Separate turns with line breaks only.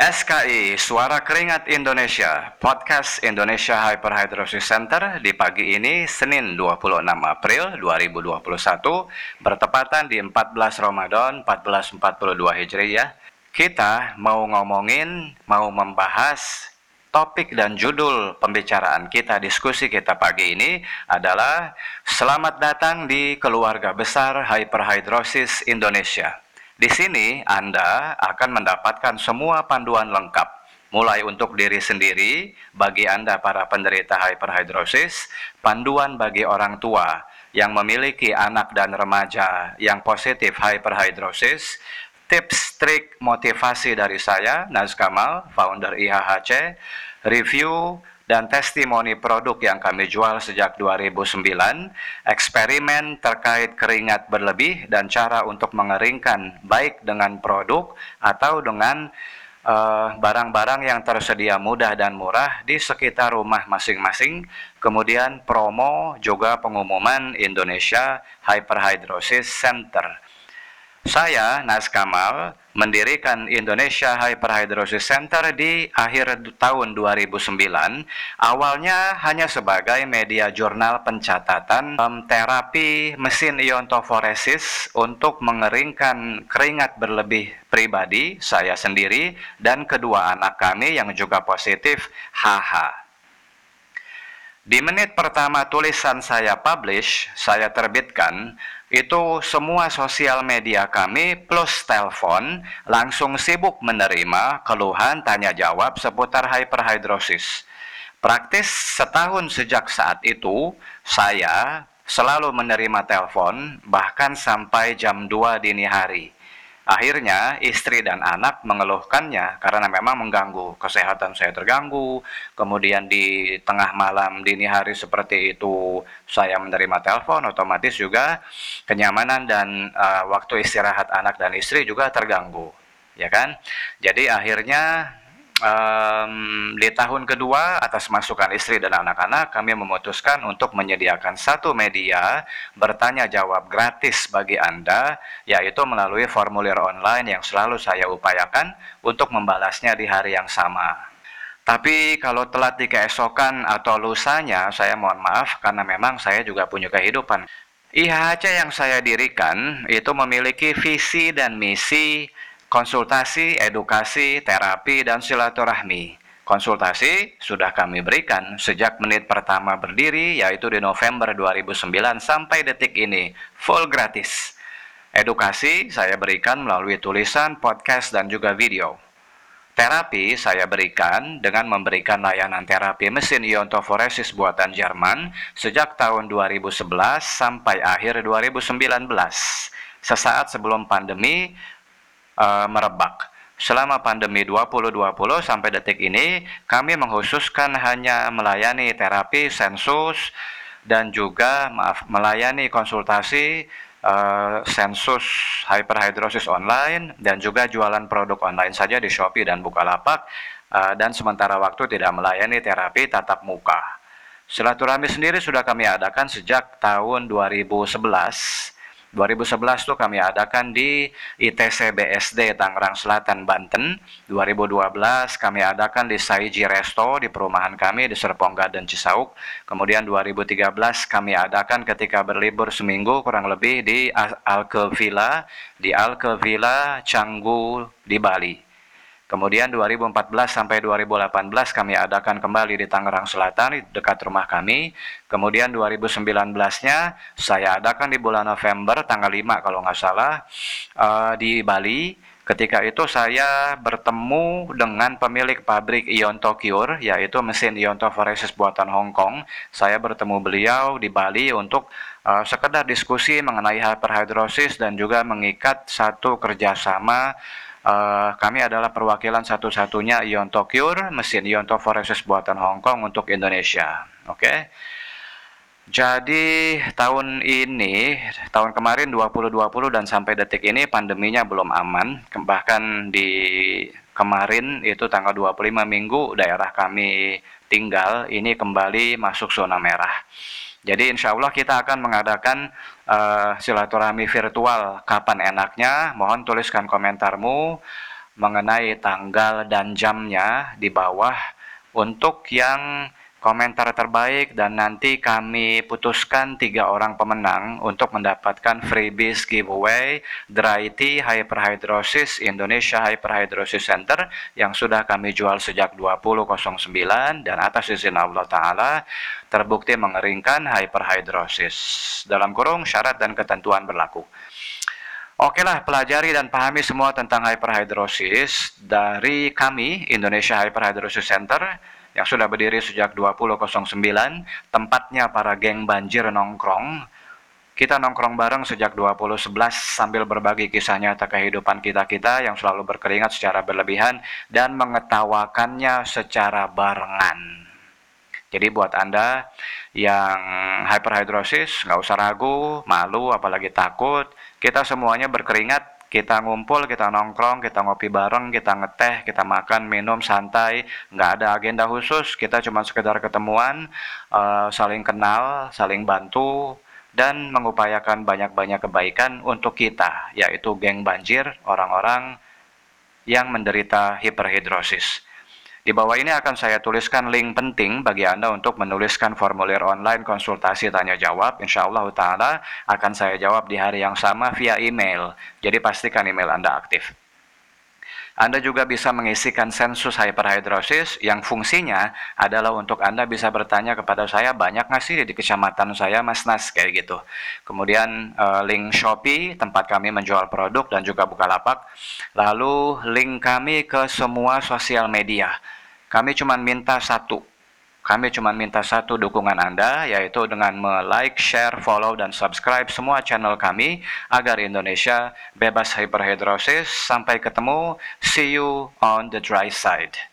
SKI Suara Keringat Indonesia Podcast Indonesia Hyperhidrosis Center di pagi ini Senin 26 April 2021 bertepatan di 14 Ramadan 1442 Hijriah. Kita mau ngomongin mau membahas topik dan judul pembicaraan kita diskusi kita pagi ini adalah Selamat datang di keluarga besar Hyperhidrosis Indonesia di sini Anda akan mendapatkan semua panduan lengkap, mulai untuk diri sendiri, bagi Anda para penderita hyperhidrosis, panduan bagi orang tua yang memiliki anak dan remaja yang positif hyperhidrosis, tips, trik, motivasi dari saya, Naz Kamal, founder IHHC, review dan testimoni produk yang kami jual sejak 2009, eksperimen terkait keringat berlebih dan cara untuk mengeringkan baik dengan produk atau dengan eh, barang-barang uh, yang tersedia mudah dan murah di sekitar rumah masing-masing. Kemudian promo juga pengumuman Indonesia Hyperhidrosis Center. Saya Nas Kamal mendirikan Indonesia Hyperhidrosis Center di akhir tahun 2009 awalnya hanya sebagai media jurnal pencatatan um, terapi mesin iontoforesis untuk mengeringkan keringat berlebih pribadi saya sendiri dan kedua anak kami yang juga positif HH di menit pertama tulisan saya publish, saya terbitkan, itu semua sosial media kami plus telepon langsung sibuk menerima keluhan tanya jawab seputar hyperhidrosis. Praktis setahun sejak saat itu, saya selalu menerima telepon bahkan sampai jam 2 dini hari. Akhirnya istri dan anak mengeluhkannya karena memang mengganggu kesehatan saya terganggu. Kemudian di tengah malam dini hari seperti itu saya menerima telepon otomatis juga kenyamanan dan uh, waktu istirahat anak dan istri juga terganggu, ya kan? Jadi akhirnya um, di tahun kedua atas masukan istri dan anak-anak kami memutuskan untuk menyediakan satu media bertanya jawab gratis bagi Anda yaitu melalui formulir online yang selalu saya upayakan untuk membalasnya di hari yang sama. Tapi kalau telat di keesokan atau lusanya, saya mohon maaf karena memang saya juga punya kehidupan. IHC yang saya dirikan itu memiliki visi dan misi konsultasi, edukasi, terapi, dan silaturahmi. Konsultasi sudah kami berikan sejak menit pertama berdiri, yaitu di November 2009 sampai detik ini, full gratis. Edukasi saya berikan melalui tulisan, podcast, dan juga video. Terapi saya berikan dengan memberikan layanan terapi mesin iontoforesis buatan Jerman sejak tahun 2011 sampai akhir 2019. Sesaat sebelum pandemi, uh, merebak. Selama pandemi 2020 sampai detik ini, kami menghususkan hanya melayani terapi sensus dan juga maaf melayani konsultasi uh, sensus hyperhidrosis online dan juga jualan produk online saja di Shopee dan Bukalapak uh, dan sementara waktu tidak melayani terapi tatap muka. Silaturahmi sendiri sudah kami adakan sejak tahun 2011 2011 tuh kami adakan di ITC BSD Tangerang Selatan Banten. 2012 kami adakan di Saiji Resto di perumahan kami di Serpong Garden Cisauk. Kemudian 2013 kami adakan ketika berlibur seminggu kurang lebih di Alke Villa di Alke Villa Canggu di Bali. Kemudian 2014 sampai 2018 kami adakan kembali di Tangerang Selatan dekat rumah kami. Kemudian 2019-nya saya adakan di bulan November tanggal 5 kalau nggak salah uh, di Bali. Ketika itu saya bertemu dengan pemilik pabrik Ionto Cure yaitu mesin iontoforesis buatan Hong Kong. Saya bertemu beliau di Bali untuk uh, sekedar diskusi mengenai hyperhidrosis dan juga mengikat satu kerjasama Uh, kami adalah perwakilan satu-satunya Ionto Cure, mesin Ionto Foresis buatan Hong Kong untuk Indonesia. Oke. Okay? Jadi tahun ini, tahun kemarin 2020 dan sampai detik ini pandeminya belum aman. Bahkan di kemarin itu tanggal 25 minggu daerah kami tinggal ini kembali masuk zona merah. Jadi insya Allah kita akan mengadakan uh, silaturahmi virtual kapan enaknya. Mohon tuliskan komentarmu mengenai tanggal dan jamnya di bawah untuk yang komentar terbaik dan nanti kami putuskan tiga orang pemenang untuk mendapatkan freebies giveaway Dry Tea Hyperhidrosis Indonesia Hyperhidrosis Center yang sudah kami jual sejak 2009 dan atas izin Allah Ta'ala terbukti mengeringkan hyperhidrosis. Dalam kurung syarat dan ketentuan berlaku. Oke lah, pelajari dan pahami semua tentang hyperhidrosis dari kami, Indonesia Hyperhidrosis Center, yang sudah berdiri sejak 2009, tempatnya para geng banjir nongkrong. Kita nongkrong bareng sejak 2011 sambil berbagi kisah nyata kehidupan kita-kita yang selalu berkeringat secara berlebihan dan mengetawakannya secara barengan. Jadi buat Anda yang hyperhidrosis, nggak usah ragu, malu, apalagi takut. Kita semuanya berkeringat kita ngumpul, kita nongkrong, kita ngopi bareng, kita ngeteh, kita makan, minum, santai, nggak ada agenda khusus, kita cuma sekedar ketemuan, uh, saling kenal, saling bantu, dan mengupayakan banyak-banyak kebaikan untuk kita, yaitu geng banjir, orang-orang yang menderita hiperhidrosis. Di bawah ini akan saya tuliskan link penting bagi Anda untuk menuliskan formulir online konsultasi tanya jawab. Insya Allah Ta'ala akan saya jawab di hari yang sama via email. Jadi pastikan email Anda aktif. Anda juga bisa mengisikan sensus hyperhidrosis yang fungsinya adalah untuk Anda bisa bertanya kepada saya banyak nggak sih di kecamatan saya Mas Nas kayak gitu. Kemudian uh, link Shopee tempat kami menjual produk dan juga Bukalapak. Lalu link kami ke semua sosial media. Kami cuma minta satu kami cuma minta satu dukungan Anda, yaitu dengan like, share, follow, dan subscribe semua channel kami agar Indonesia bebas hyperhidrosis. Sampai ketemu, see you on the dry side.